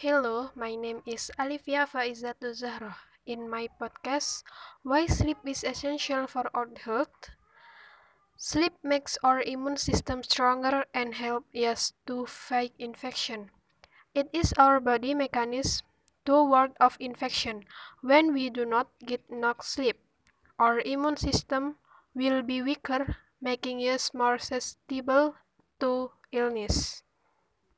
Hello, my name is Alifia Faizatul Zahra. In my podcast, Why Sleep is Essential for Our Health, sleep makes our immune system stronger and helps us to fight infection. It is our body mechanism to ward off infection. When we do not get enough sleep, our immune system will be weaker, making us more susceptible to illness.